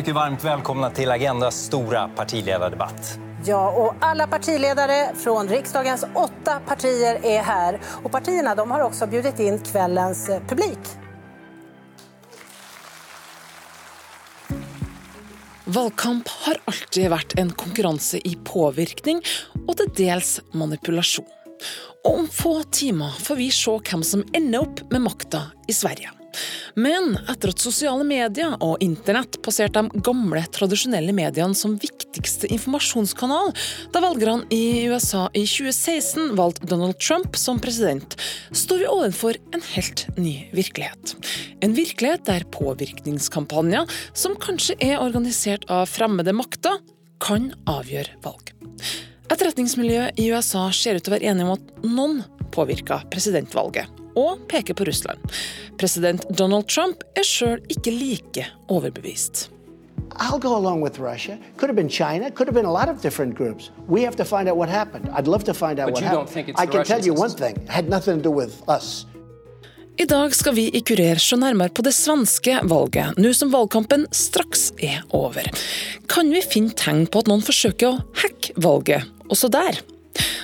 Och mycket varmt välkomna till Agendas stora partiledardebatt. Ja, och alla partiledare från riksdagens åtta partier är här. Och partierna de har också bjudit in kvällens eh, publik. Valgkamp har alltid vært en konkurranse i påvirkning og til dels manipulasjon. Og om få timer får vi se hvem som ender opp med makta i Sverige. Men etter at sosiale medier og internett passerte de gamle, tradisjonelle mediene som viktigste informasjonskanal, da velgerne i USA i 2016 valgte Donald Trump som president, står vi overfor en helt ny virkelighet. En virkelighet der påvirkningskampanjer, som kanskje er organisert av fremmede makter, kan avgjøre valg. Etterretningsmiljøet i USA ser ut til å være enige om at noen påvirka presidentvalget og peker på Russland. President Donald Trump er sjøl ikke like overbevist. I'll go along with Russia. Could have been China. Could have been a lot of different groups. We have to find out what happened. I'd love to find out But what you happened. don't think it's I the can tell you one thing. It had nothing to do with us. I dag skal vi i Kurer se nærmere på det svenske valget, nå som valgkampen straks er over. Kan vi finne tegn på at noen forsøker å hacke valget, også der?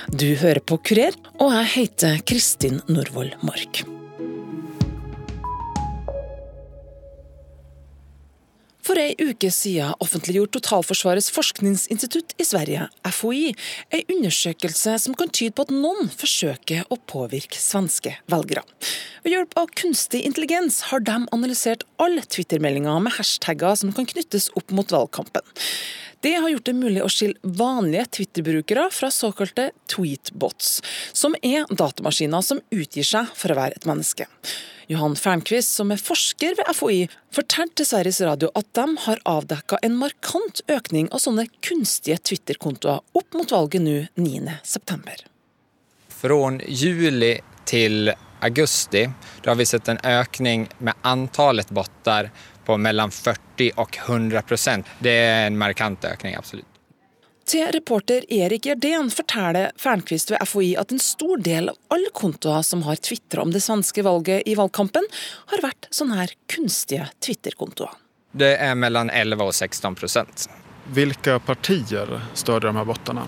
Du hører på Kurer, og jeg heter Kristin Norvoll Mark. For ei uke siden offentliggjorde Totalforsvarets forskningsinstitutt i Sverige, FHI, ei undersøkelse som kan tyde på at noen forsøker å påvirke svenske velgere. Ved hjelp av kunstig intelligens har de analysert alle twittermeldinger med hashtagger som kan knyttes opp mot valgkampen. Det har gjort det mulig å skille vanlige Twitter-brukere fra såkalte tweetbots, som er datamaskiner som utgir seg for å være et menneske. Johan Fernquist, som er forsker ved FHI, fortalte til Sveriges Radio at de har avdekka en markant økning av sånne kunstige Twitter-kontoer opp mot valget nå 9.9. Från juli till augusti då har vi sett en ökning med antalet bottar på mellan 40 och 100 procent. Det är en markant ökning, absolut. Til reporter Erik Gjerdén forteller Fernquist ved FHI at en stor del av alle kontoer som har tvitra om det svenske valget i valgkampen, har vært sånne her kunstige Twitter-kontoer. Det är mellan 11 och 16 procent. Vilka partier stödjer de här bottarna?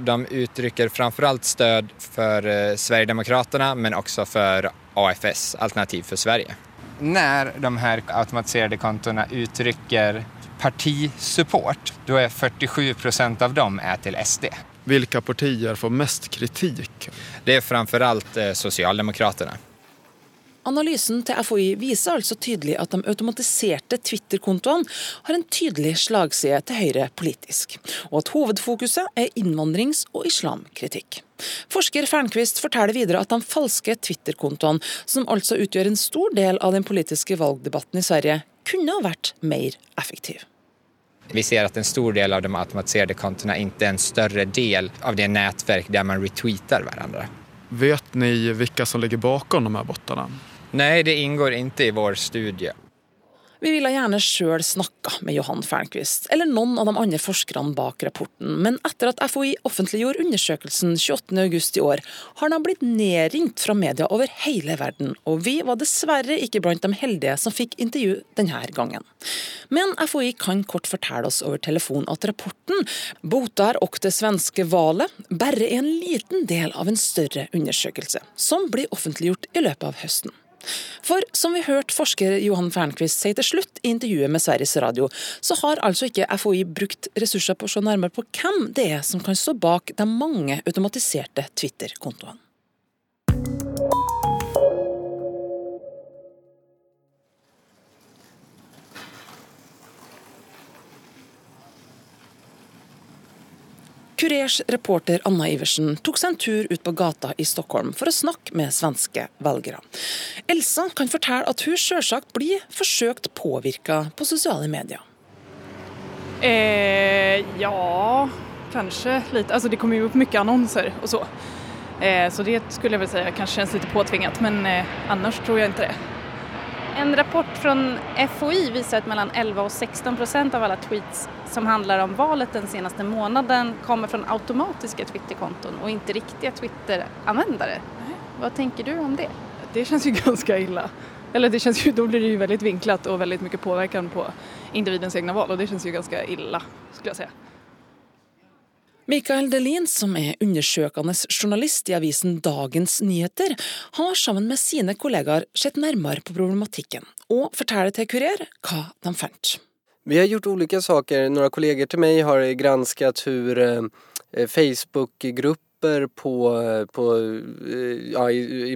De uttrycker framförallt stöd för eh, Sverigedemokraterna men också för AFS, Alternativ för Sverige. När de här automatiserade kontona uttrycker partisupport, då är 47 procent av dem är till SD. Vilka partier får mest kritik? Det är framförallt eh, Socialdemokraterna. Analysen til FHI viser altså tydelig at de automatiserte Twitter-kontoene har en tydelig slagside til høyre politisk, og at hovedfokuset er innvandrings- og islamkritikk. Forsker Fernquist forteller videre at de falske Twitter-kontoene, som altså utgjør en stor del av den politiske valgdebatten i Sverige, kunne ha vært mer effektive. Vi ser att en stor del av de automatiserade kontona inte är en större del av det nätverk där man retweetar varandra. Vet ni vilka som ligger bakom de här bottarna? Nej, det ingår inte i vår studie. Vi ville gjerne sjøl snakka med Johan Fernquist, eller noen av de andre forskerne bak rapporten, men etter at FHI offentliggjorde undersøkelsen 28.8 i år, har de blitt nedringt fra media over hele verden, og vi var dessverre ikke blant de heldige som fikk intervju denne gangen. Men FHI kan kort fortelle oss over telefon at rapporten Botar og det svenske valet bare er en liten del av en større undersøkelse, som blir offentliggjort i løpet av høsten. For som vi hørte forsker Johan Fernquist si til slutt i intervjuet med Sveriges Radio, så har altså ikke FHI brukt ressurser på å se nærmere på hvem det er som kan stå bak de mange automatiserte Twitter-kontoene. Kurers reporter Anna Iversen tok seg en tur ut på gata i Stockholm for å snakke med svenske velgere. Elsa kan fortelle at hun selvsagt blir forsøkt påvirka på sosiale medier. Eh, ja, kanske lite. Altså, det kommer ju upp mycket annonser och så. Eh, så det skulle jag väl säga kanske känns lite påtvingat men eh, annars tror jag inte det. En rapport från FOI visar att mellan 11 och 16 procent av alla tweets som handlar om valet den senaste månaden kommer från automatiska Twitterkonton och inte riktiga Twitter-användare. Vad tänker du om det? Det känns ju ganska illa. Eller det känns ju, då blir det ju väldigt vinklat och väldigt mycket påverkan på individens egna val och det känns ju ganska illa skulle jag säga. Mikael Delin, som är undersøkende journalist i avisen Dagens Nyheter, har sammen med sina kollegor sett närmare på problematiken och forteller till Kurer vad de fant. Vi har gjort olika saker. Några kollegor till mig har granskat hur eh, grupper på, på, eh, ja,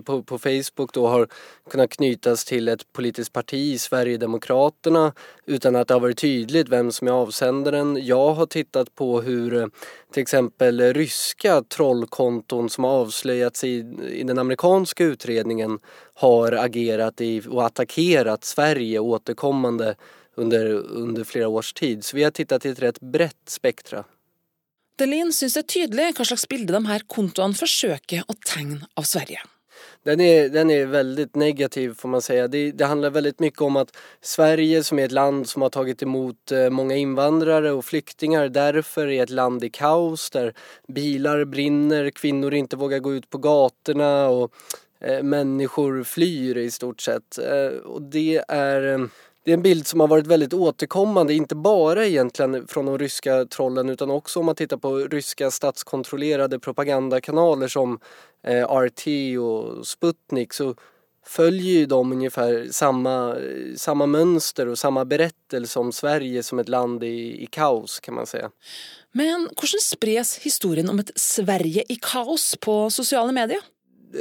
på, på Facebook då har kunnat knytas till ett politiskt parti, Sverigedemokraterna, utan att det har varit tydligt vem som är avsändaren. Jag har tittat på hur eh, till exempel ryska trollkonton som har avslöjats i, i den amerikanska utredningen har agerat i, och attackerat Sverige återkommande under, under flera års tid. Så vi har tittat i ett rätt brett spektra. Delin syns det er tydligt hva slags bilde de här kontoene forsøker å tegne av Sverige. Den är, den är väldigt negativ får man säga. Det, det, handlar väldigt mycket om att Sverige som är ett land som har tagit emot eh, många invandrare och flyktingar därför är ett land i kaos där bilar brinner, kvinnor inte vågar gå ut på gatorna och eh, människor flyr i stort sett. Eh, och det är eh, det är en bild som har varit väldigt återkommande, inte bara egentligen från de ryska trollen utan också om man tittar på ryska statskontrollerade propagandakanaler som eh, RT och Sputnik så följer ju de ungefär samma, samma mönster och samma berättelse om Sverige som ett land i, i kaos kan man säga. Men hur sprids historien om ett Sverige i kaos på sociala medier?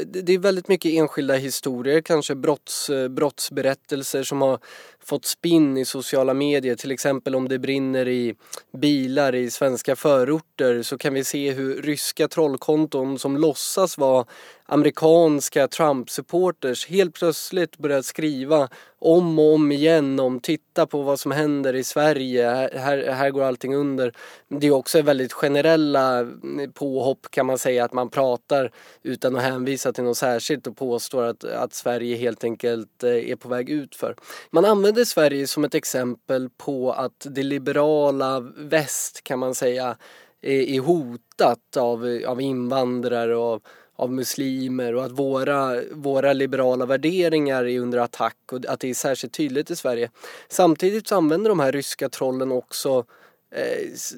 det är väldigt mycket enskilda historier, kanske brotts, brottsberättelser som har fått spinn i sociala medier. Till exempel om det brinner i bilar i svenska förorter så kan vi se hur ryska trollkonton som låtsas vara amerikanska Trump-supporters helt plötsligt börjar skriva om och om igen om titta på vad som händer i Sverige, här, här går allting under. Det är också väldigt generella mm, påhopp kan man säga att man pratar utan att hänvisa till något särskilt och påstår att, att Sverige helt enkelt eh, är på väg utför. Man använder Sverige som ett exempel på att det liberala väst kan man säga är hotat av, av invandrare och av muslimer och att våra, våra liberala värderingar är under attack och att det är särskilt tydligt i Sverige. Samtidigt så använder de här ryska trollen också eh,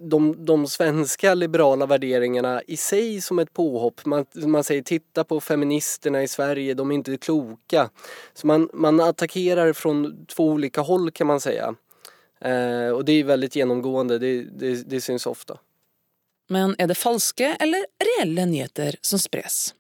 de, de svenska liberala värderingarna i sig som ett påhopp. Man, man säger titta på feministerna i Sverige, de är inte kloka. Så man, man attackerar från två olika håll kan man säga. Eh, och det är väldigt genomgående, det, det, det syns ofta. Men är det falska eller reella nyheter som sprids?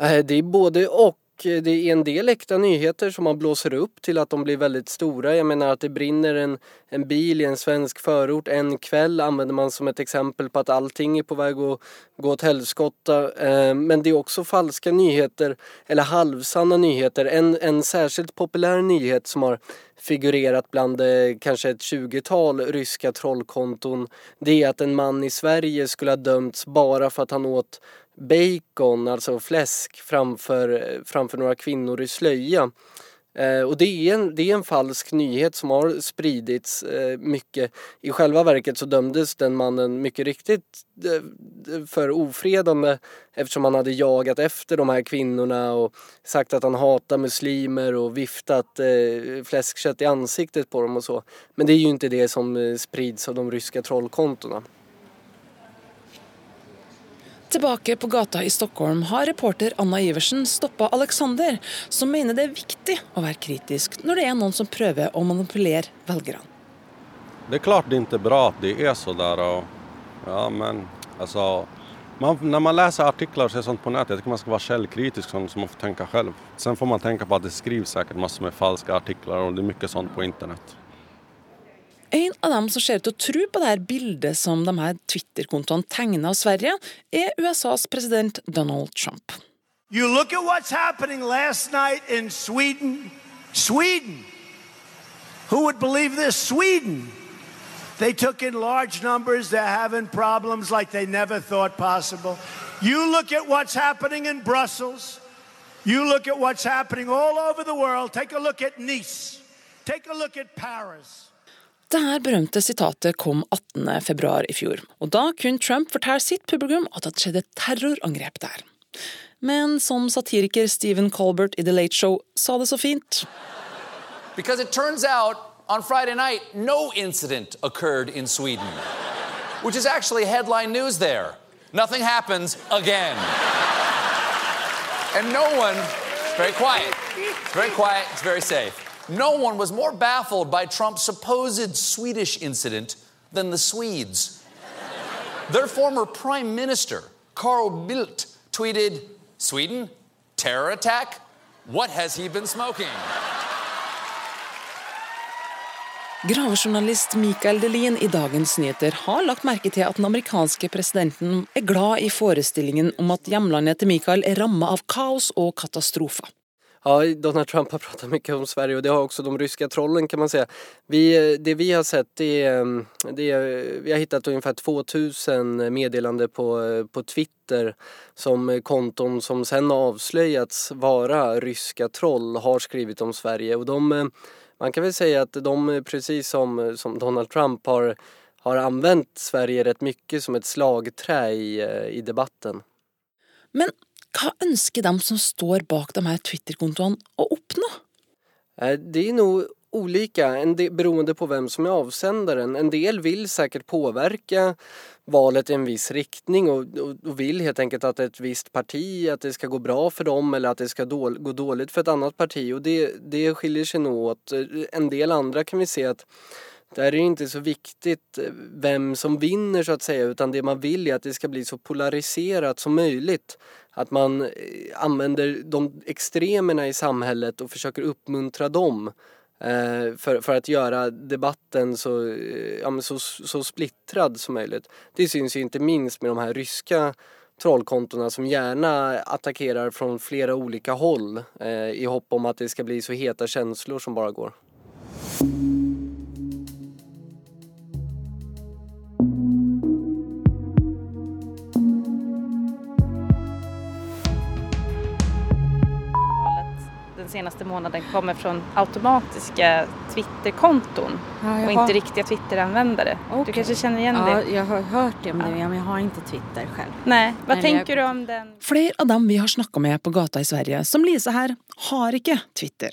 Eh, det är både och. Eh, det är en del äkta nyheter som man blåser upp till att de blir väldigt stora. Jag menar att det brinner en, en bil i en svensk förort en kväll använder man som ett exempel på att allting är på väg att gå åt helskotta. Eh, men det är också falska nyheter, eller halvsanna nyheter. En, en särskilt populär nyhet som har figurerat bland eh, kanske ett tjugotal ryska trollkonton det är att en man i Sverige skulle ha dömts bara för att han åt bacon, alltså fläsk, framför, framför några kvinnor i slöja. Eh, och det är, en, det är en falsk nyhet som har spridits eh, mycket. I själva verket så dömdes den mannen mycket riktigt eh, för ofredande eftersom han hade jagat efter de här kvinnorna och sagt att han hatar muslimer och viftat eh, fläskkött i ansiktet på dem och så. Men det är ju inte det som eh, sprids av de ryska trollkontona. Tillbaka på gata i Stockholm har reporter Anna Iversen stoppat Alexander, som mener det är viktigt att vara kritisk när det är någon som prövar att manipulera velgerne. Det är klart det inte är bra att det är så där. Och, ja, men alltså, man, när man läser artiklar och ser sånt på nätet, jag tycker man ska vara källkritisk så man får tänka själv. Sen får man tänka på att det skrivs säkert massor med falska artiklar och det är mycket sånt på internet. En av dem som ser ut att tro på det här bildet som de här Twitterkontona tecknar av Sverige, är USAs president Donald Trump. You look at what's happening last night in Sweden. Sweden! Who would believe this? Sweden! They took in large numbers. They're having problems like they never thought possible. You look at what's happening in Brussels. You look at what's happening all over the world. Take a look at Nice. Take a look at Paris. Det här berömda citatet kom 18. februari i fjol och då kunde Trump fortelle sitt publikum att det skjedde terrorangrepp där. Men som satiriker Stephen Colbert i The Late Show sa det så fint Because it turns out on Friday night, no incident occurred in Sweden, which is actually headline news there. Nothing happens again. And no one, very quiet, it's very quiet, it's very safe. No one was more baffled by Trump's supposed Swedish incident than the Swedes. Their former prime minister, Carl Bildt, tweeted Sweden? Terror attack? What has he been smoking? Gravejournalist Mikael Delin i Dagens Nyheter har lagt merke til at den amerikanske presidenten er glad i forestillingen om at hjemlandet til Mikael er ramma av kaos og katastrofer. Ja, Donald Trump har pratat mycket om Sverige och det har också de ryska trollen kan man säga. Vi, eh, det vi har sett är, mm, det är, vi har hittat ungefär 2000 meddelande på, eh, på Twitter som eh, konton som sen avslöjats vara ryska troll har skrivit om Sverige och de, man kan väl säga att de precis som, som Donald Trump har, har använt Sverige rätt mycket som ett slagträ i, i debatten. Men hva ønsker de som står bak de här Twitter-kontoene å oppnå? Eh, det är nog olika en del, beroende på vem som är avsändaren. En del vill säkert påverka valet i en viss riktning och, och, och, vill helt enkelt att ett visst parti, att det ska gå bra för dem eller att det ska då, gå dåligt för ett annat parti och det, det skiljer sig nog åt. Eh, en del andra kan vi se att där är det inte så viktigt eh, vem som vinner så att säga utan det man vill är att det ska bli så polariserat som möjligt. Att man eh, använder de extremerna i samhället och försöker uppmuntra dem eh, för, för att göra debatten så, ja, så, så splittrad som möjligt. Det syns ju inte minst med de här ryska trollkontona som gärna attackerar från flera olika håll eh, i hopp om att det ska bli så heta känslor som bara går. Senaste månaden kommer från automatiska Twitterkonton ja, och inte riktiga Twitteranvändare. Okay. Du kanske känner igen ja, det? jag har hört det om det, men jag har inte Twitter själv. Nej, vad men tänker jag... du om den? Flera av dem vi har snackat med på gata i Sverige, som Lisa här, har inte Twitter.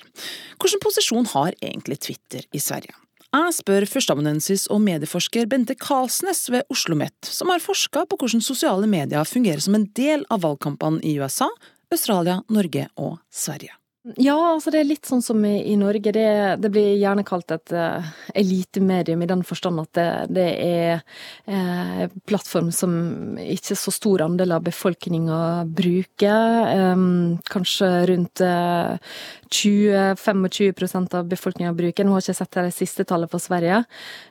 Vilken position har egentligen Twitter i Sverige? Jeg spør førsteamanuensis og medieforsker Bente Karlsnes ved Oslo OsloMet, som har forska på hvordan sosiale medier fungerer som en del av valgkampene i USA, Australia, Norge og Sverige. Ja, altså det er litt sånn som i, i Norge. Det, det, blir gjerne kalt et eh, uh, elitemedium i den forstand at det, det er uh, plattform som ikke så stor andel av befolkninga bruker. Um, kanskje rundt eh, uh, 20-25% av befolkninga bruker. Nå har jeg ikke sett det siste tallet på Sverige.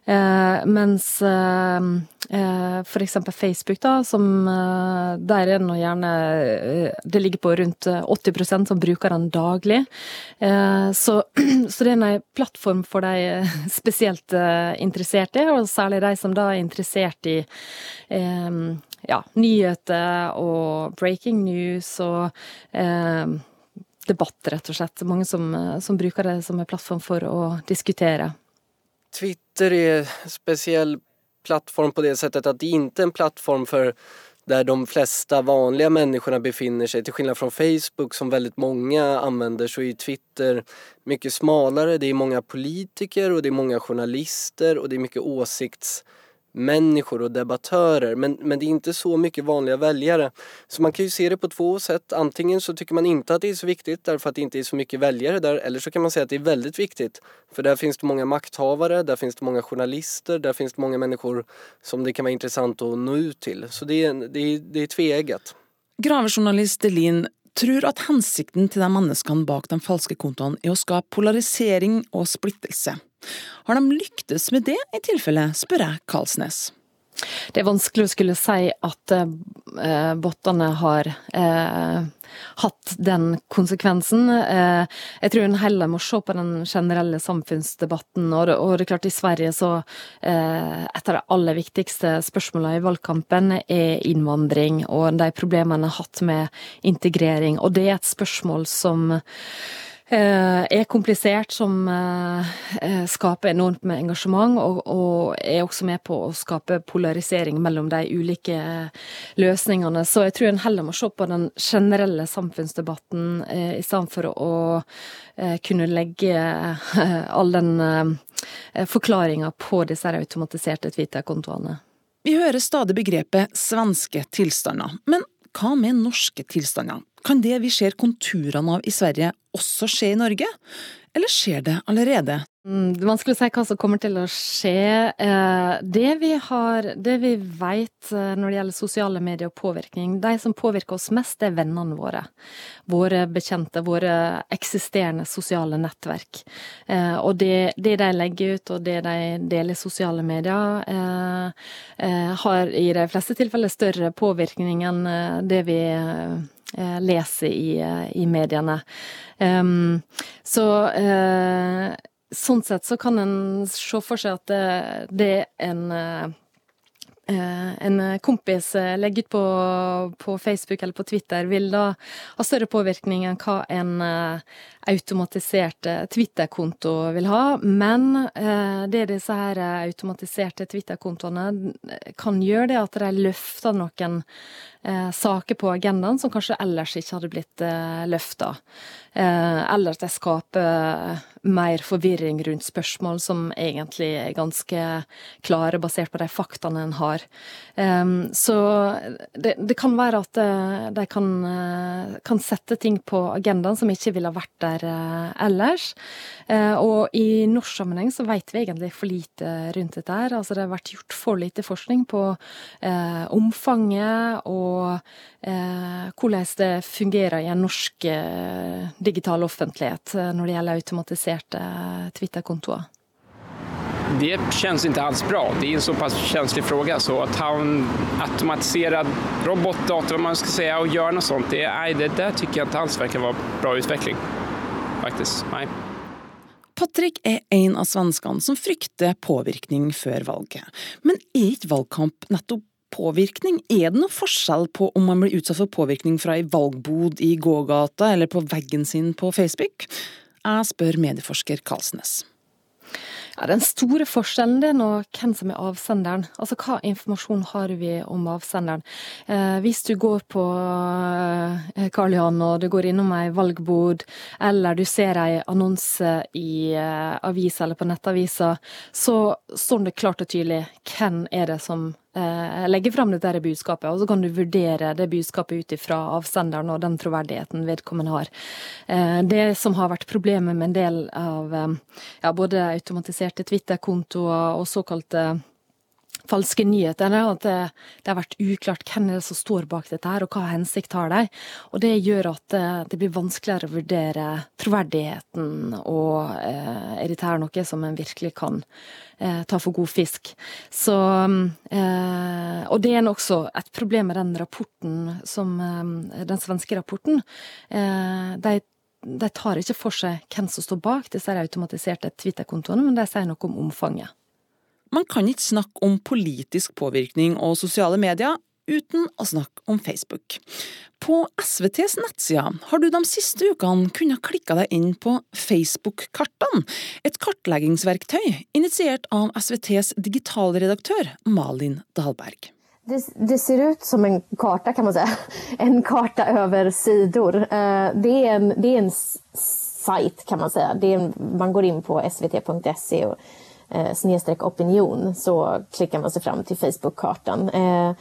Uh, mens uh, F.eks. Facebook, da, som der er nå gjerne Det ligger på rundt 80 som bruker den daglig egentlig. Eh, så, så det er en eh, plattform for de eh, spesielt interesserte, og særlig de som da er interessert i ja, nyheter og breaking news og debatt, rett og slett. Mange som, som bruker det som en plattform for å diskutere. Twitter är en speciell plattform på det sättet att det inte är en plattform för där de flesta vanliga människorna befinner sig. Till skillnad från Facebook som väldigt många använder så är Twitter mycket smalare. Det är många politiker och det är många journalister och det är mycket åsikts människor och debattörer men, men det är inte så mycket vanliga väljare. Så man kan ju se det på två sätt. Antingen så tycker man inte att det är så viktigt därför att det inte är så mycket väljare där eller så kan man säga att det är väldigt viktigt. För där finns det många makthavare, där finns det många journalister, där finns det många människor som det kan vara intressant att nå ut till. Så det är, det är, det är tveeggat. Gravejournalist Elin tror att hensikten till de menneskene bak de falska kontoene är att skapa polarisering och splittelse. Har de lyckats med det i tilfelle, spør jeg Karlsnes. Det är vanskelig å skulle si at eh, eh bottene har eh, hatt den konsekvensen. Eh, jag tror en heller må se på den generella samfunnsdebatten. och det, det är klart, i Sverige så eh, ett av de aller viktigste spørsmålene i valgkampen är invandring och de problemene har haft med integrering. Och det är ett spørsmål som Eh, er komplisert, som eh, eh, skaper enormt med engasjement, og, og, er også med på å skape polarisering mellom de ulike løsningene. Så jeg tror en heller må se på den generelle samfunnsdebatten i stedet for å kunne legge all den forklaringa på disse automatiserte Twitter-kontoene. Vi hører stadig begrepet svenske tilstander, men hva med norske tilstander? Kan det vi ser konturene av i Sverige også skje i Norge, eller skjer det allerede? Mm, man skulle vanskelig å si hva som kommer til å skje. Eh, det vi, har, det vi vet eh, når det gjelder sosiale medier og påvirkning, de som påvirker oss mest, det er vennene våre. Våre bekjente, våre eksisterende sosiale nettverk. Eh, og det, det de legger ut og det de deler i sosiale medier, har i de fleste tilfeller større påvirkning enn det vi eh, leser i, eh, i mediene. Ehm, så eh, sånn sett så kan en se for seg at eh, det, det er en eh, Eh, en eh, kompis eh, legger ut på, på, Facebook eller på Twitter, vil da ha større påvirkning enn hva en eh, automatisert Twitter-konto vil ha. Men eh, det disse her automatiserte Twitter-kontoene kan gjøre, det at de løfter noen saker på agendaen som kanskje ellers ikke hadde blitt løfta. Eh, eller at det skaper eh, mer forvirring rundt spørsmål som egentlig er ganske klare, basert på de faktaene en har. Ehm, så det, det, kan være at eh, de kan, kan, sette ting på agendaen som ikke ville vært der ellers. Og i norsk sammenheng så vet vi egentlig for lite rundt dette her. Altså det har vært gjort for lite forskning på omfanget og hvordan det fungerer i en norsk digital offentlighet når det gjelder automatisering registrerte Twitterkontoer? Det känns inte alls bra. Det är en så pass känslig fråga så att ha en automatiserad robotdator, om man ska säga, och göra något sånt, det, nej, det där tycker jag inte alls verkar vara bra utveckling. Faktiskt, nej. Patrick er en av svenskene som frykter påvirkning før valget. Men er ikke valgkamp nettopp påvirkning? Er det noen forskjell på om man blir utsatt for påvirkning fra ei valgbod i gågata eller på veggen sin på Facebook? Jeg spør medieforsker Karlsnes. Ja, Den store forskjellen det er nå hvem som er avsenderen. Altså hva informasjon har vi om avsenderen. Eh, hvis du går på eh, Karl Johan og du går innom ei valgbod, eller du ser ei annonse i eh, avis eller på nettavisa, så står det klart og tydelig hvem er det som eh, legge fram dette budskapet, og så kan du vurdere det budskapet ut ifra avsenderen og den troverdigheten vedkommende har. Eh, det som har vært problemet med en del av eh, ja, både automatiserte Twitter-kontoer og såkalte falske nyheter, at det, det, har vært uklart hvem er det som står bak dette her, og hva hensikt har de. Og det gjør at det, det blir vanskeligere å vurdere troverdigheten, og eh, er dette her noe som en virkelig kan eh, ta for god fisk. Så, eh, og det er også et problem med den rapporten, som, eh, den svenske rapporten. Eh, de de tar ikke for seg hvem som står bak disse automatiserte Twitter-kontoene, men de sier noe om omfanget. Man kan ikke snakke om politisk påvirkning og sosiale medier uten å snakke om Facebook. På SVTs nettsider har du de siste ukene kunnet klikke deg inn på Facebook-kartene, et kartleggingsverktøy initiert av SVTs digitalredaktør Malin Dahlberg. Det, det, ser ut som en karta kan man säga. En karta över sidor. Eh, det är en, det är en sajt kan man säga. En, man går in på svt.se och eh, snedstreck opinion så klickar man sig fram till Facebook-kartan. Eh,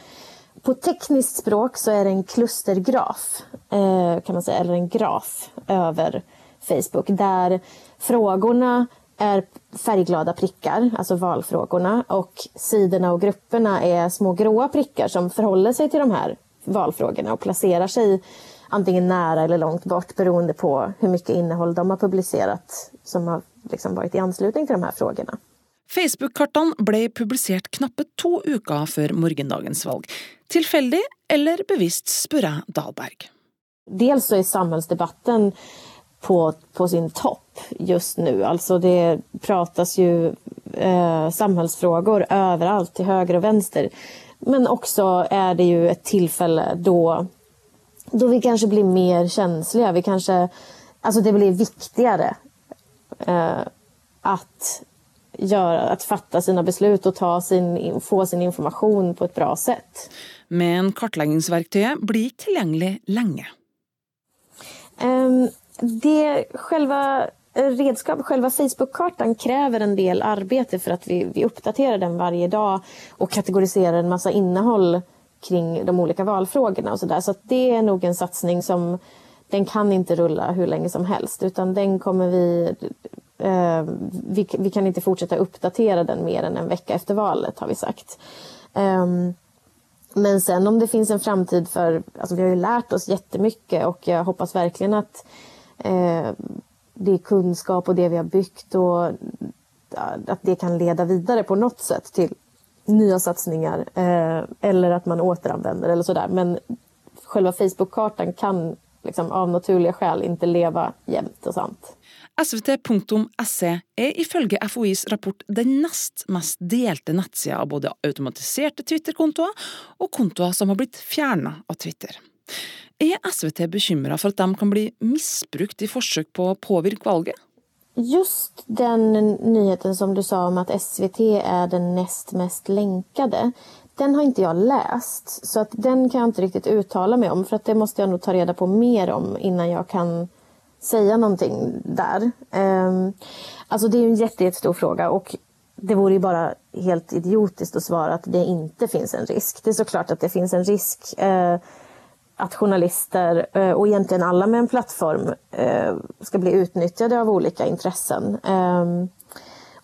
på tekniskt språk så är det en klustergraf, eh, kan man säga, eller en graf över Facebook där frågorna är färgglada prickar, alltså valfrågorna och sidorna och grupperna är små gråa prickar som förhåller sig till de här valfrågorna och placerar sig antingen nära eller långt bort beroende på hur mycket innehåll de har publicerat som har liksom varit i anslutning till de här frågorna. Facebook-kartene ble publisert knappe to uker før morgendagens valg. Tilfeldig eller bevisst, spør jeg Dahlberg. Dels så är samhällsdebatten på, på sin topp just nu. Alltså det pratas ju eh, samhällsfrågor överallt, till höger och vänster. Men också är det ju ett tillfälle då, då vi kanske blir mer känsliga. Vi kanske alltså det blir viktigare eh, att, göra, att fatta sina beslut och ta sin, få sin information på ett bra sätt. Men kartläggningsverktyget blir tillgängligt länge. Um, det själva redskap, själva Facebook-kartan kräver en del arbete för att vi, vi uppdaterar den varje dag och kategoriserar en massa innehåll kring de olika valfrågorna och sådär. Så, så det är nog en satsning som den kan inte rulla hur länge som helst utan den kommer vi eh, vi, vi, kan inte fortsätta uppdatera den mer än en vecka efter valet har vi sagt. Eh, men sen om det finns en framtid för, alltså vi har ju lärt oss jättemycket och jag hoppas verkligen att eh, det är kunskap och det vi har byggt och eh, att det kan leda vidare på något sätt till nya satsningar eh, eller att man återanvänder eller sådär. Men själva Facebook-kartan kan liksom, av naturliga skäl inte leva jämt och sant. SVT.se är ifølge FOIs rapport den nest mest delte nettsida av både automatiserte Twitter-kontoer och kontoer som har blivit fjernet av Twitter. Är SVT bekymrad för att de kan bli missbrukt i försök på att påverka valet? Just den nyheten som du sa om att SVT är den näst mest länkade, den har inte jag läst. Så att den kan jag inte riktigt uttala mig om för att det måste jag nog ta reda på mer om innan jag kan säga någonting där. Um, alltså det är en jätte, jättestor fråga och det vore ju bara helt idiotiskt att svara att det inte finns en risk. Det är såklart att det finns en risk. Uh, att journalister eh, och egentligen alla med en plattform eh, ska bli utnyttjade av olika intressen. Ehm,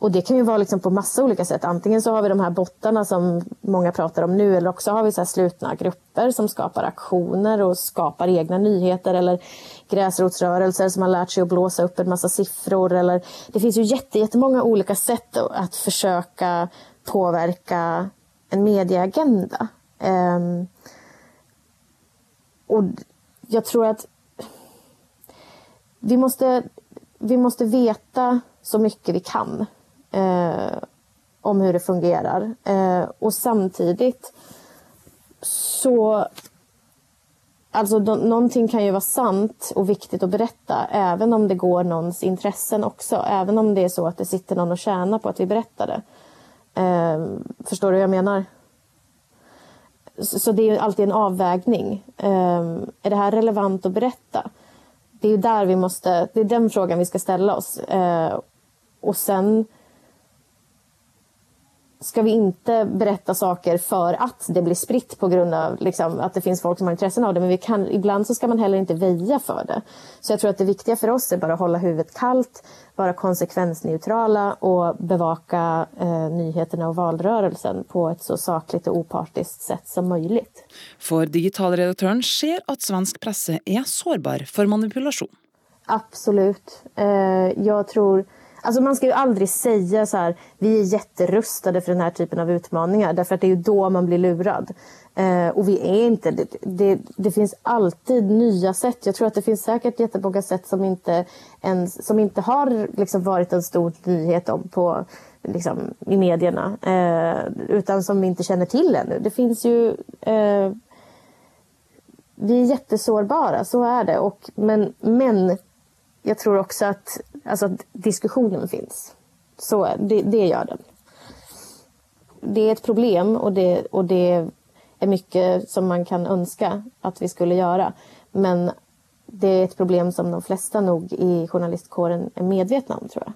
och det kan ju vara liksom på massa olika sätt. Antingen så har vi de här bottarna som många pratar om nu eller också har vi så slutna grupper som skapar aktioner och skapar egna nyheter eller gräsrotsrörelser som har lärt sig att blåsa upp en massa siffror. Eller, det finns ju jättemånga olika sätt att försöka påverka en medieagenda. Um, och jag tror att vi måste, vi måste veta så mycket vi kan eh, om hur det fungerar. Eh, och samtidigt så... Alltså någonting kan ju vara sant och viktigt att berätta även om det går någons intressen också. Även om det är så att det sitter någon och tjänar på att vi berättar det. Eh, förstår du vad jag menar? Så det är alltid en avvägning. Eh, är det här relevant att berätta? Det är där vi måste, det är den frågan vi ska ställa oss. Eh, och sen ska vi inte berätta saker för att det blir spritt på grund av liksom, att det finns folk som har intressen av det. Men vi kan, ibland så ska man heller inte väja för det. Så jag tror att det viktiga för oss är bara att hålla huvudet kallt, vara konsekvensneutrala och bevaka eh, nyheterna och valrörelsen på ett så sakligt och opartiskt sätt som möjligt. För digitalredaktören ser att svensk press är sårbar för manipulation. Absolut. Eh, jag tror Alltså man ska ju aldrig säga så här, vi är jätterustade för den här typen av utmaningar. Därför att det är ju då man blir lurad. Eh, och vi är inte det, det, det. finns alltid nya sätt. Jag tror att det finns säkert jättemånga sätt som inte, ens, som inte har liksom varit en stor nyhet om på, liksom, i medierna. Eh, utan som vi inte känner till ännu. Det finns ju... Eh, vi är jättesårbara, så är det. Och, men, men jag tror också att, alltså, att diskussionen finns. Så det, det gör den. Det är ett problem och det, och det är mycket som man kan önska att vi skulle göra. Men det är ett problem som de flesta nog i journalistkåren är medvetna om, tror jag.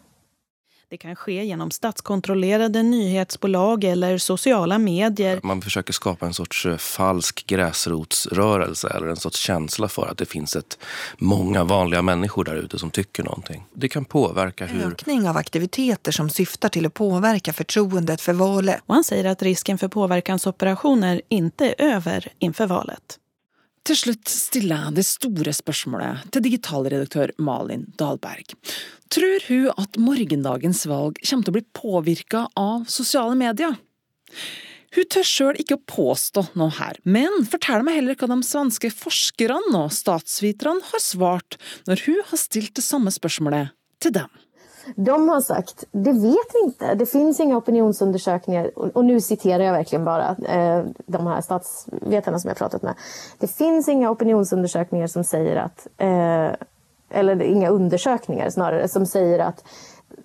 Det kan ske genom statskontrollerade nyhetsbolag eller sociala medier. Man försöker skapa en sorts eh, falsk gräsrotsrörelse eller en sorts känsla för att det finns ett många vanliga människor där ute som tycker någonting. Det kan påverka hur... Ökning av aktiviteter som syftar till att påverka förtroendet för valet. Och han säger att risken för påverkansoperationer inte är över inför valet. Till slut stiller det stora spørsmålet till digitalredaktör Malin Dahlberg. Tror hun att morgondagens val kommer att bli påvirka av sociala medier? Hun tør sjøl ikke å påstå noe her, men forteller meg heller hva de svenske forskerne og statsviterne har svart når hun har stilt det samme spørsmålet til dem. De har sagt, det vet vi inte. Det finns inga opinionsundersökningar. Och nu citerar jag verkligen bara eh, de här statsvetarna som jag pratat med. Det finns inga opinionsundersökningar som säger att, eh, eller inga undersökningar snarare, som säger att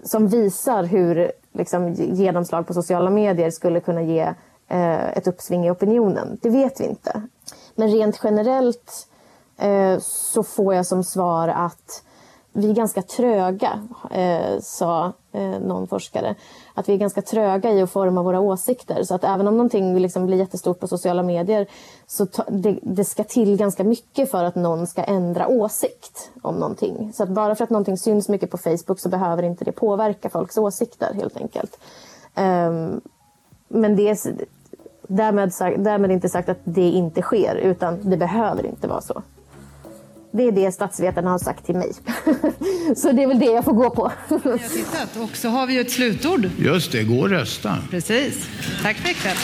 som visar hur liksom, genomslag på sociala medier skulle kunna ge eh, ett uppsving i opinionen. Det vet vi inte. Men rent generellt eh, så får jag som svar att vi är ganska tröga, eh, sa eh, någon forskare. Att vi är ganska tröga i att forma våra åsikter. Så att även om någonting liksom blir jättestort på sociala medier så ta, det, det, ska till ganska mycket för att någon ska ändra åsikt om någonting. Så att bara för att någonting syns mycket på Facebook så behöver inte det påverka folks åsikter helt enkelt. Um, men det är därmed, därmed inte sagt att det inte sker, utan det behöver inte vara så. Det är det statsvetarna har sagt till mig. så det är väl det jag får gå på. jag tittat. Och så har vi ju ett slutord. Just det, gå och rösta. Precis. Tack för ikväll.